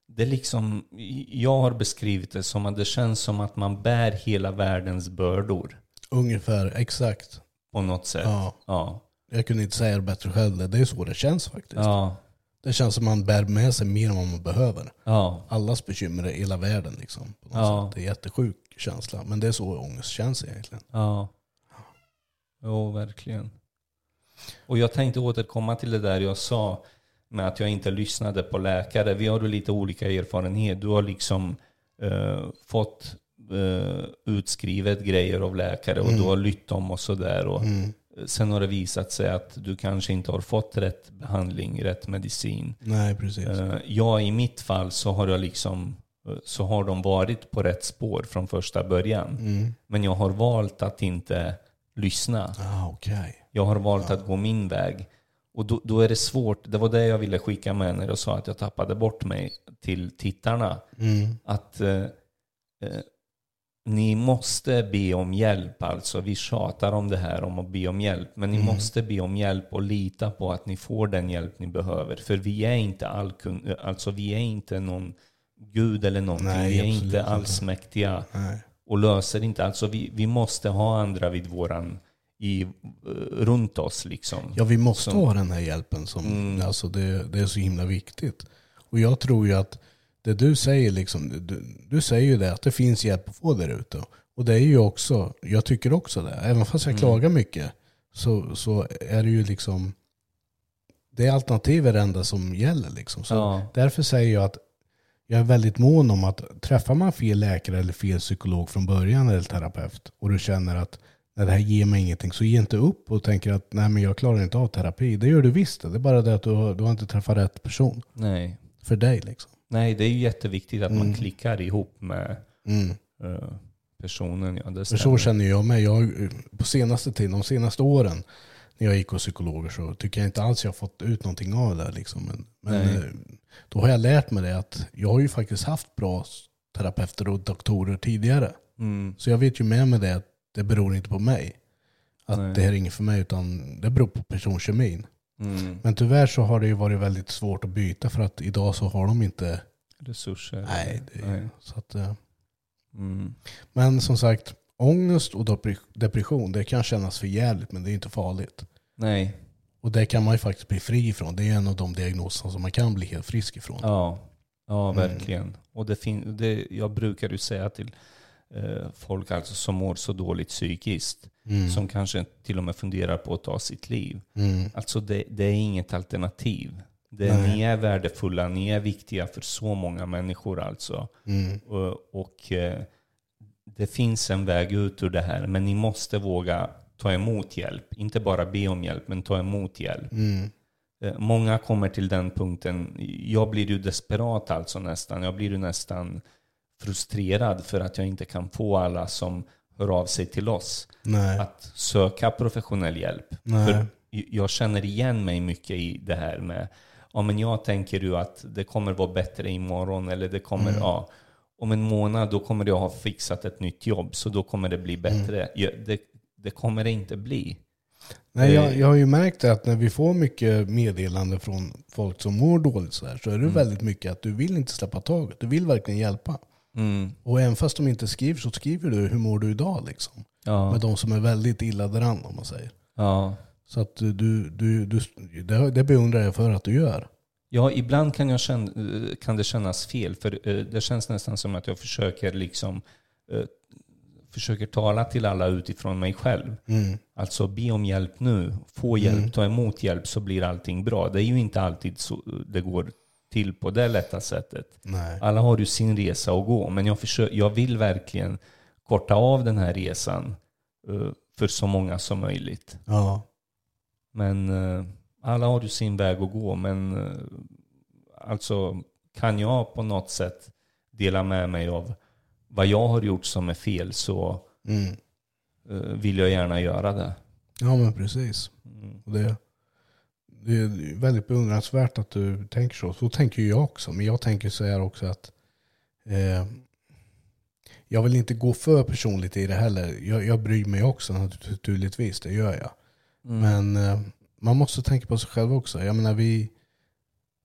det liksom, jag har beskrivit det som att det känns som att man bär hela världens bördor Ungefär, exakt. på något sätt. Ja. Ja. Jag kunde inte säga det bättre själv. Det är så det känns faktiskt. Ja. Det känns som man bär med sig mer än vad man behöver. Ja. Allas bekymmer i hela världen liksom. På något Ja. sätt. Det är en jättesjuk känsla. Men det är så ångest känns egentligen. Ja. Jo, verkligen. Och jag tänkte återkomma till det där jag sa med att jag inte lyssnade på läkare. Vi har ju lite olika erfarenhet. Du har liksom eh, fått eh, utskrivet grejer av läkare och du har lytt dem och sådär. Mm. Sen har det visat sig att du kanske inte har fått rätt behandling, rätt medicin. Nej, precis. Eh, Jag i mitt fall så har jag liksom eh, så har de varit på rätt spår från första början. Mm. Men jag har valt att inte lyssna. Ah, okej. Jag har valt att gå min väg. Och då, då är det svårt. Det var det jag ville skicka med när jag sa att jag tappade bort mig till tittarna. Mm. Att eh, eh, ni måste be om hjälp. Alltså vi tjatar om det här om att be om hjälp. Men ni måste be om hjälp och lita på att ni får den hjälp ni behöver. För vi är inte allkung, alltså vi är inte någon gud eller någonting. Nej, vi är inte inte. allsmäktiga Nej. och löser inte. Alltså vi, vi måste ha andra vid våran, i, eh, runt oss liksom. Ja, vi måste Som- ha den här hjälpen. Som, Mm. alltså det, det är så himla viktigt. Och jag tror ju att det du säger, liksom, du, du säger ju det, att det finns hjälp att få där ute. Och det är ju också, jag tycker också det. Även fast Mm. jag klagar mycket så, så är det ju liksom, det är alternativ är det enda som gäller. Liksom. Så Ja. Därför säger jag att jag är väldigt mån om att träffar man fel läkare eller fel psykolog från början eller terapeut och du känner att nej, det här ger mig ingenting så ge inte upp och tänker att nej men jag klarar inte av terapi. Det gör du visst det. Är bara det att du har, du har inte träffat rätt person Nej. för dig. Liksom. Nej, det är ju jätteviktigt att man Mm. klickar ihop med Mm. eh, personen. Ja, det För så känner jag mig. Jag, har- på senaste tiden, de senaste åren när jag gick hos psykologer så tycker jag inte alls jag har fått ut någonting av det. Liksom. Men, men eh, då har jag lärt mig det att jag har ju faktiskt haft bra terapeuter och doktorer tidigare. Mm. Så jag vet ju med mig det att det beror inte på mig. Att Nej. det här är inget för mig utan det beror på personkemin. Mm. Men tyvärr så har det ju varit väldigt svårt att byta för att idag så har de inte, Resurser. nej. Det, Nej. Så att, eh, Mm. men som sagt, ångest och depre- depression det kan kännas för jävligt men det är inte farligt. Nej. Och det kan man ju faktiskt bli fri ifrån. Det är en av de diagnoser som man kan bli helt frisk ifrån. Ja, ja Mm. verkligen. Och det fin- det, jag brukar ju säga till folk alltså som mår så dåligt psykiskt, Mm. som kanske till och med funderar på att ta sitt liv. Mm. Alltså det, det är inget alternativ. Det, Nej. ni är värdefulla, ni är viktiga för så många människor alltså. Mm. Och, och eh, det finns en väg ut ur det här, men ni måste våga ta emot hjälp. Inte bara be om hjälp, men ta emot hjälp. Mm. Eh, Många kommer till den punkten, jag blir ju desperat alltså nästan. Jag blir ju nästan frustrerad för att jag inte kan få alla som hör av sig till oss Nej. att söka professionell hjälp. Nej. För jag känner igen mig mycket i det här med, ja men jag tänker ju att det kommer vara bättre imorgon eller det kommer, Mm. ja. om en månad då kommer jag ha fixat ett nytt jobb så då kommer det bli bättre. Ja, det, det kommer det inte bli. Nej, jag, jag har ju märkt det att när vi får mycket meddelande från folk som mår dåligt så, här, så är det väldigt mycket att du vill inte släppa taget. Du vill verkligen hjälpa. Mm. Och även fast de inte skriver så skriver du hur mår du idag liksom. Ja, Med de som är väldigt illa däran om man säger. ja. Så att du, du, du, det, det beundrar jag för att du gör. Ja, ibland kan, jag känna, kan det kännas fel. För eh, det känns nästan som att jag försöker liksom eh, försöker tala till alla utifrån mig själv. Mm. Alltså be om hjälp nu, få hjälp, ta emot hjälp så blir allting bra. Det är ju inte alltid så det går till på det lätta sättet. Nej. Alla har ju sin resa att gå, men jag, försöker, jag vill verkligen korta av den här resan eh, för så många som möjligt. Ja. Men eh, alla har ju sin väg att gå. Men eh, alltså kan jag på något sätt dela med mig av vad jag har gjort som är fel så Mm. vill jag gärna göra det. Ja men precis. Mm. Och det, det är väldigt beundransvärt att du tänker så. Så tänker jag också. Men jag tänker så här också att eh, jag vill inte gå för personligt i det heller. Jag, jag bryr mig också naturligtvis, det gör jag. Mm. Men eh, man måste tänka på sig själv också. Jag menar vi,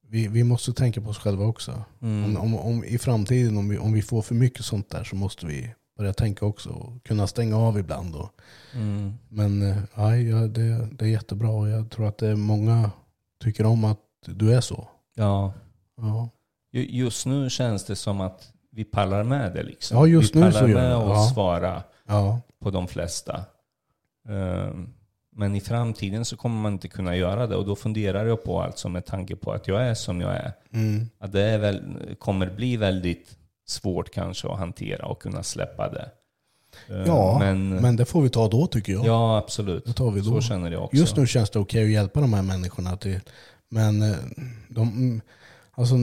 vi, vi måste tänka på oss själva också. Mm. Om, om, om, I framtiden om vi, om vi får för mycket sånt där så måste vi börja tänka också. Och kunna stänga av ibland. Och, Mm. men eh, nej, ja, det, det är jättebra och jag tror att det är många tycker om att du är så. Ja. Ja, Ju- Just nu känns det som att vi pallar med det. Liksom. Ja, just vi nu pallar så med att Ja. svara ja, på de flesta. Ehm, Men i framtiden så kommer man inte kunna göra det. Och då funderar jag på, alltså med tanke på att jag är som jag är, mm, att det är väl, kommer bli väldigt svårt kanske att hantera och kunna släppa det. Ehm, ja men, men, det får vi ta då tycker jag. ja, absolut. Det tar vi då. Så känner jag också. Just nu känns det okej att hjälpa de här människorna. Till, men eh, de, alltså,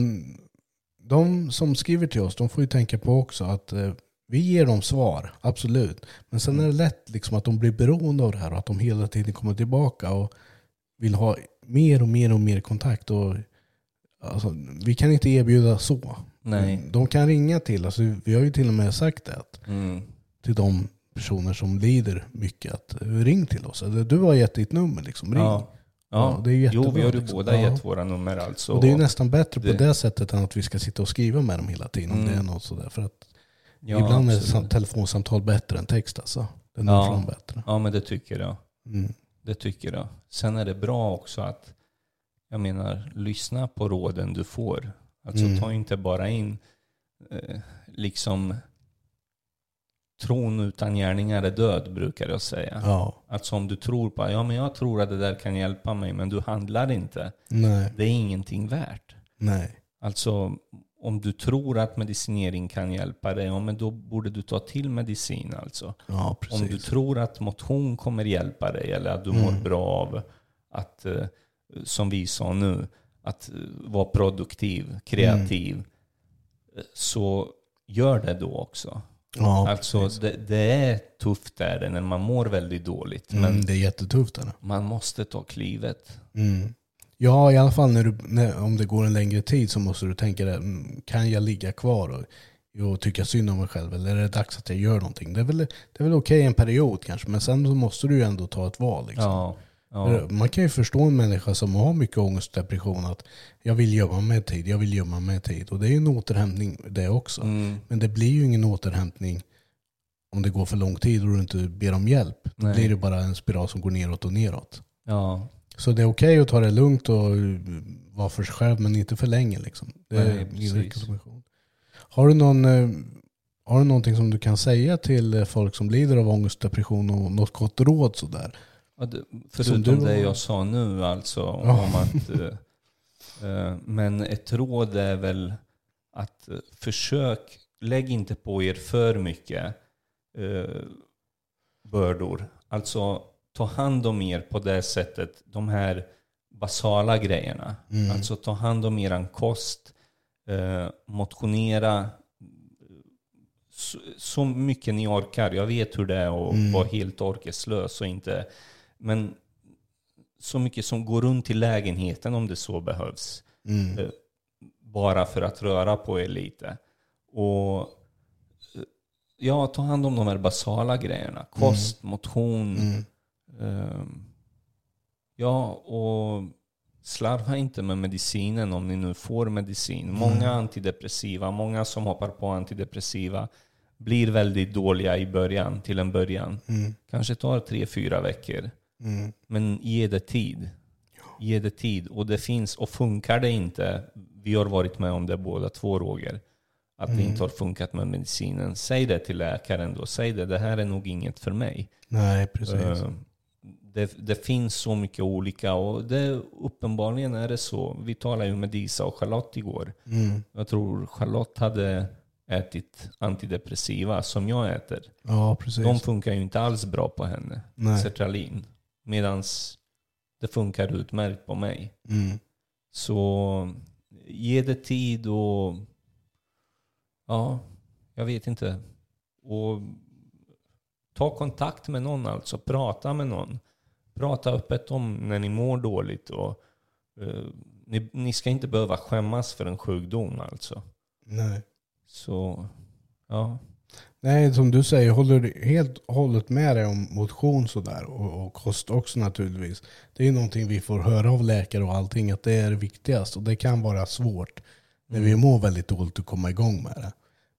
de som skriver till oss, de får ju tänka på också att eh, vi ger dem svar, absolut. Men sen är det lätt liksom att de blir beroende av det här och att de hela tiden kommer tillbaka och vill ha mer och mer och mer kontakt. Och, alltså, vi kan inte erbjuda så. Nej. De kan ringa till oss. Vi har ju till och med sagt det Mm. till de personer som lider mycket att eh, ring till oss. Eller, Du har gett ditt nummer, liksom. ring. Ja. Ja, det är jättebra, jo, vi har ju liksom. båda Ja. gett våra nummer alltså. Och det är ju nästan bättre på det- det sättet än att vi ska sitta och skriva med dem hela tiden. Om Mm. det är något sådär. För att Ja, ibland är absolut. sam- telefonsamtal bättre än text alltså. Det når Ja. fram bättre. Ja, men det tycker jag. Mm. Det tycker jag. Sen är det bra också att, jag menar, lyssna på råden du får. Alltså Mm. ta inte bara in, eh, liksom, tron utan gärningar är död, brukar jag säga. Ja, Alltså om du tror på, ja men jag tror att det där kan hjälpa mig, men du handlar inte. nej, Det är ingenting värt. nej. Alltså om du tror att medicinering kan hjälpa dig, ja men då borde du ta till medicin alltså. Ja, Om du tror att motion kommer hjälpa dig eller att du mår Mm. bra av att, eh, som vi sa nu, att eh, vara produktiv, kreativ, Mm. så gör det då också. Ja, alltså det, det är tufft där när man mår väldigt dåligt, men Mm, det är jättetufft. Är det. man måste ta klivet. Mm. Ja, i alla fall när du, när, om det går en längre tid så måste du tänka dig, mm, kan jag ligga kvar och, och tycka synd om mig själv? Eller är det dags att jag gör någonting? Det är väl, det är väl okej en period kanske, men sen så måste du ju ändå ta ett val. Liksom. Ja, ja, Man kan ju förstå en människa som har mycket ångest och depression att jag vill gömma mig tid, jag vill gömma mig tid. Och det är ju en återhämtning det också. mm, Men det blir ju ingen återhämtning om det går för lång tid och du inte ber om hjälp. Då Nej. blir det bara en spiral som går neråt och neråt. ja, Så det är okej att ta det lugnt och vara för sig själv men inte för länge. Liksom. Det är Nej, min precis. rekommendation. Har du, någon, eh, har du någonting som du kan säga till eh, folk som lider av ångest, depression och något gott råd sådär? Ja, det, Som förutom du det jag sa nu alltså Ja. om att eh, eh, Men ett råd är väl att eh, försök, lägg inte på er för mycket eh, bördor. Alltså ta hand om er på det sättet, de här basala grejerna. Mm. Alltså ta hand om eran kost, eh, motionera så, så mycket ni orkar. Jag vet hur det är att Mm. vara helt orkeslös och inte... Men så mycket som går runt i lägenheten om det så behövs. Mm. Eh, bara för att röra på er lite. Och eh, ja, ta hand om de här basala grejerna. Kost, motion. Mm. ehm, ja, och slarva inte med medicinen om ni nu får medicin. Många antidepressiva, många som hoppar på antidepressiva blir väldigt dåliga i början, till en början. Mm. Kanske tar tre, fyra veckor. Mm. Men ge det tid. Ge det tid. Och det finns, och funkar det inte, vi har varit med om det båda två Roger, att det inte har funkat med medicinen. Säg det till läkaren då. Säg det, det här är nog inget för mig. Nej, precis. Eh, Det, det finns så mycket olika och det, uppenbarligen är det så. Vi talade ju med Disa och Charlotte igår. Mm. Jag tror Charlotte hade ätit antidepressiva som jag äter. Ja, precis. De funkar ju inte alls bra på henne. Nej. Sertralin. Medan det funkar utmärkt på mig. Mm. Så ge det tid och... Ja, jag vet inte. Och ta kontakt med någon alltså. Prata med någon. Prata öppet om när ni mår dåligt. Och, eh, ni, ni ska inte behöva skämmas för en sjukdom alltså. Nej. Så, ja. Nej, som du säger, jag håller helt och hållet med dig om motion sådär och, och kost också naturligtvis. Det är ju någonting vi får höra av läkare och allting att det är det viktigaste och det kan vara svårt när vi mår väldigt dåligt att komma igång med det.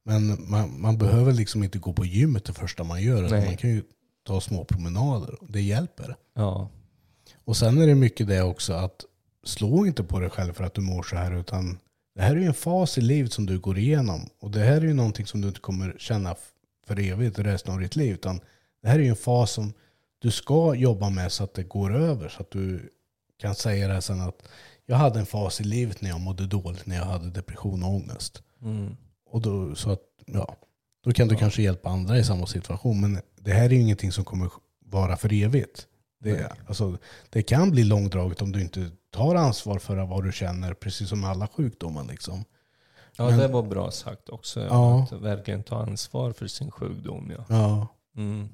Men man, man behöver liksom inte gå på gymmet det första man gör man kan ju ta små promenader det hjälper. Ja. Och sen är det mycket det också att slå inte på dig själv för att du mår så här utan det här är ju en fas i livet som du går igenom. Och det här är ju någonting som du inte kommer känna för evigt resten av ditt liv. Utan det här är ju en fas som du ska jobba med så att det går över. Så att du kan säga det här sen att jag hade en fas i livet när jag mådde dåligt, när jag hade depression och ångest. Mm. Och då, så att, ja, då kan du kanske hjälpa andra i samma situation. Men det här är ju ingenting som kommer vara för evigt. Det, alltså, det kan bli långdraget om du inte tar ansvar för vad du känner, precis som alla sjukdomar. Liksom. Ja, Men- det var bra sagt också. Ja. Att verkligen ta ansvar för sin sjukdom. Ja. Ja, Mm.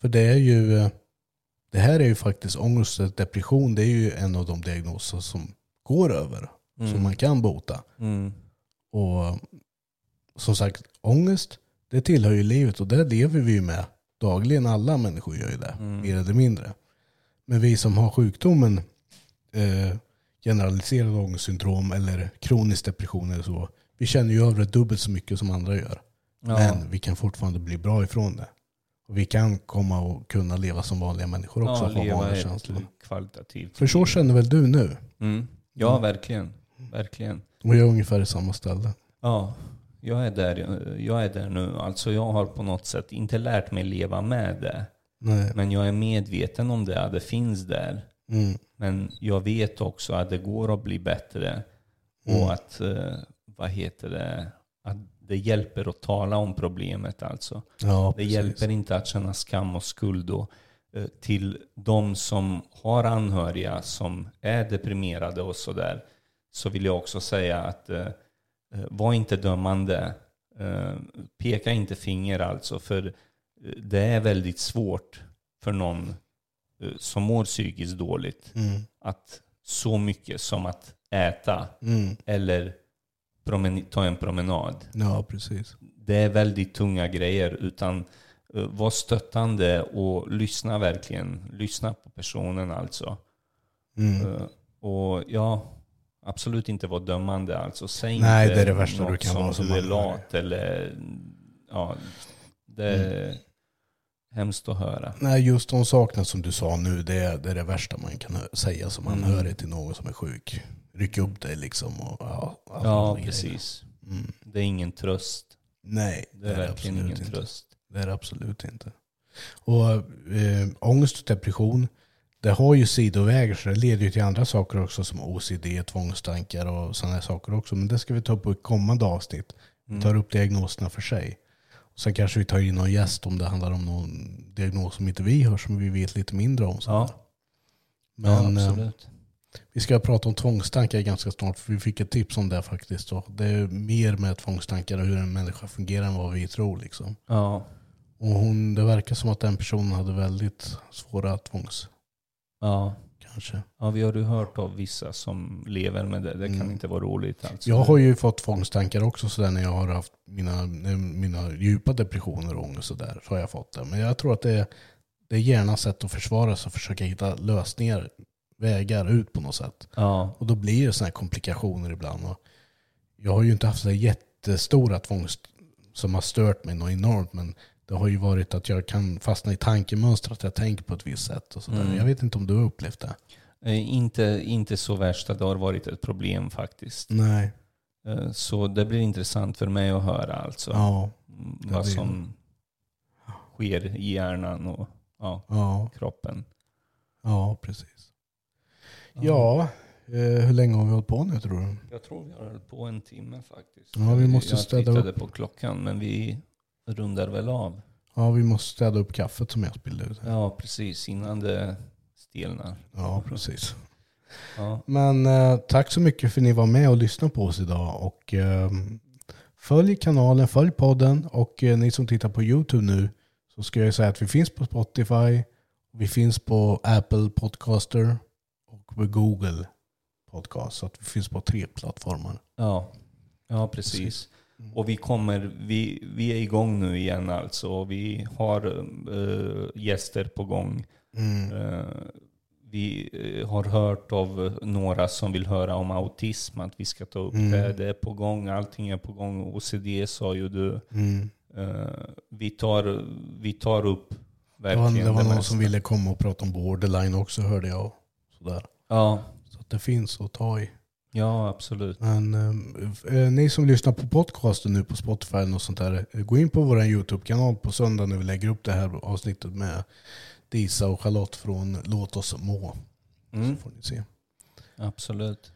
för det är ju, eh, det här är ju faktiskt ångest och depression, det är ju en av de diagnoser som går över, som Mm. man kan bota. Mm. Och som sagt, ångest, det tillhör ju livet och det lever vi ju med dagligen. Alla människor gör ju det, Mm. mer eller mindre. Men vi som har sjukdomen eh, generaliserad ångestsyndrom eller kronisk depression eller så, vi känner ju över dubbelt så mycket som andra gör. Ja. Men vi kan fortfarande bli bra ifrån det. Och vi kan komma och kunna leva som vanliga människor också. ja, leva vanliga känslor. kvalitativt För så känner väl du nu? Mm. Ja, verkligen. Verkligen. Och jag är ungefär i samma ställe. Ja, jag är, där, jag är där nu. Alltså jag har på något sätt inte lärt mig leva med det. Nej. Men jag är medveten om det, att det finns där. Mm. Men jag vet också att det går att bli bättre. Mm. Och att, eh, vad heter det, att det hjälper att tala om problemet alltså. Ja, Det precis. hjälper inte att känna skam och skuld då, eh, till de som har anhöriga som är deprimerade och sådär. Så vill jag också säga att eh, var inte dömande. Peka inte finger alltså. För det är väldigt svårt för någon som mår psykiskt dåligt Mm. att så mycket som att äta Mm. eller ta en promenad Ja, precis. det är väldigt tunga grejer. Utan uh, var stöttande och lyssna verkligen. Lyssna på personen alltså. Mm. Uh, och ja, absolut inte vara dömande alltså. Säg Nej, inte det är det värsta något du kan som vara som du är lat eller ja, det är Mm. Hemskt att höra. Nej, just de sakerna som du sa nu, det är det, är det värsta man kan säga som Mm. anhörig till någon som är sjuk. Ryck upp dig liksom. Och, ja, Ja, precis. Mm. Det är ingen tröst. Nej, Det är verkligen absolut ingen inte. tröst. Det är det absolut inte. Och eh, ångest och depression, det har ju sidovägar så det leder ju till andra saker också som OCD, tvångstankar och sådana saker också. Men det ska vi ta upp ett kommande avsnitt. Mm. tar upp diagnoserna för sig. Sen kanske vi tar in någon gäst om det handlar om någon diagnos som inte vi har som vi vet lite mindre om. Ja, Men ja, eh, vi ska prata om tvångstankar ganska snart för vi fick ett tips om det faktiskt. Och det är mer med tvångstankar och hur en människa fungerar än vad vi tror. Liksom. Ja, Och hon, det verkar som att den personen hade väldigt svåra tvångs... ja. Kanske. Ja, vi har ju hört av vissa som lever med det. Det kan Mm. inte vara roligt alltså. Jag har ju fått tvångstankar också sådär när jag har haft mina, mina djupa depressioner och ångest sådär. Så har jag fått det. Men jag tror att det är, det är hjärnans sätt att försvara sig och försöka hitta lösningar, vägar ut på något sätt. Ja, Och då blir det sådana här komplikationer ibland. Och jag har ju inte haft så jättestora tvångst som har stört mig något enormt. Men det har ju varit att jag kan fastna i tankemönster, att jag tänker på ett visst sätt. Och sådär. Mm. Jag vet inte om du har upplevt det? Eh, inte, inte så värst att det har varit ett problem faktiskt. Nej. Eh, Så det blir intressant för mig att höra alltså. Ja. Mm, vad blir- som sker i hjärnan och ja, Ja. kroppen. Ja, precis. Ja, eh, hur länge har vi hållit på nu tror du? Jag tror vi har hållit på en timme faktiskt. Ja, vi måste jag städa tittade upp. på klockan men vi rundar väl av. Ja, vi måste städa upp kaffet som jag spillde ut. Ja, precis. Innan det stelnar. Ja, precis. Ja, Men eh, tack så mycket för att ni var med och lyssnade på oss idag. Och, eh, följ kanalen, följ podden och eh, ni som tittar på YouTube nu så ska jag säga att vi finns på Spotify, vi finns på Apple Podcaster och på Google Podcast. Så att vi finns på tre plattformar. ja. ja precis. Mm. Och vi kommer, vi, vi är igång nu igen alltså. Vi har eh, gäster på gång. Mm. Eh, vi eh, har hört av några som vill höra om autism, att vi ska ta upp Mm. det. Det är på gång, allting är på gång. OCD sa ju du. Mm. Eh, vi, tar, vi tar upp Det var, verkligen det var någon mesta. som ville komma och prata om borderline också hörde jag. Sådär. Ja, Så att det finns att ta i. ja absolut. Men eh, eh, ni som lyssnar på podcasten nu på Spotify och sånt där. eh, Gå in på vår YouTube-kanal på söndag när vi lägger upp det här avsnittet med Disa och Charlotte från Låt oss må. Mm, Så får ni se. absolut.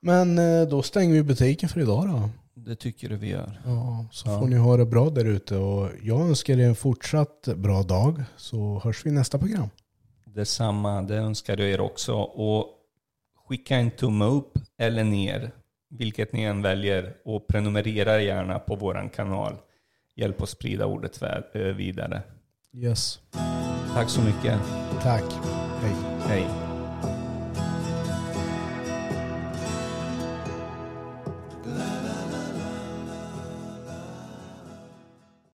Men eh, då stänger vi butiken för idag då. Det tycker jag vi gör. Ja, så Ja. får ni ha det bra där ute. Och jag önskar er en fortsatt bra dag. Så hörs vi i nästa program. Detsamma, det önskar jag er också. Och skicka en tumme upp eller ner, vilket ni än väljer. Och prenumerera gärna på vår kanal. Hjälp oss sprida ordet eh, vidare. Yes. Tack så mycket. Tack. Hej. Hej.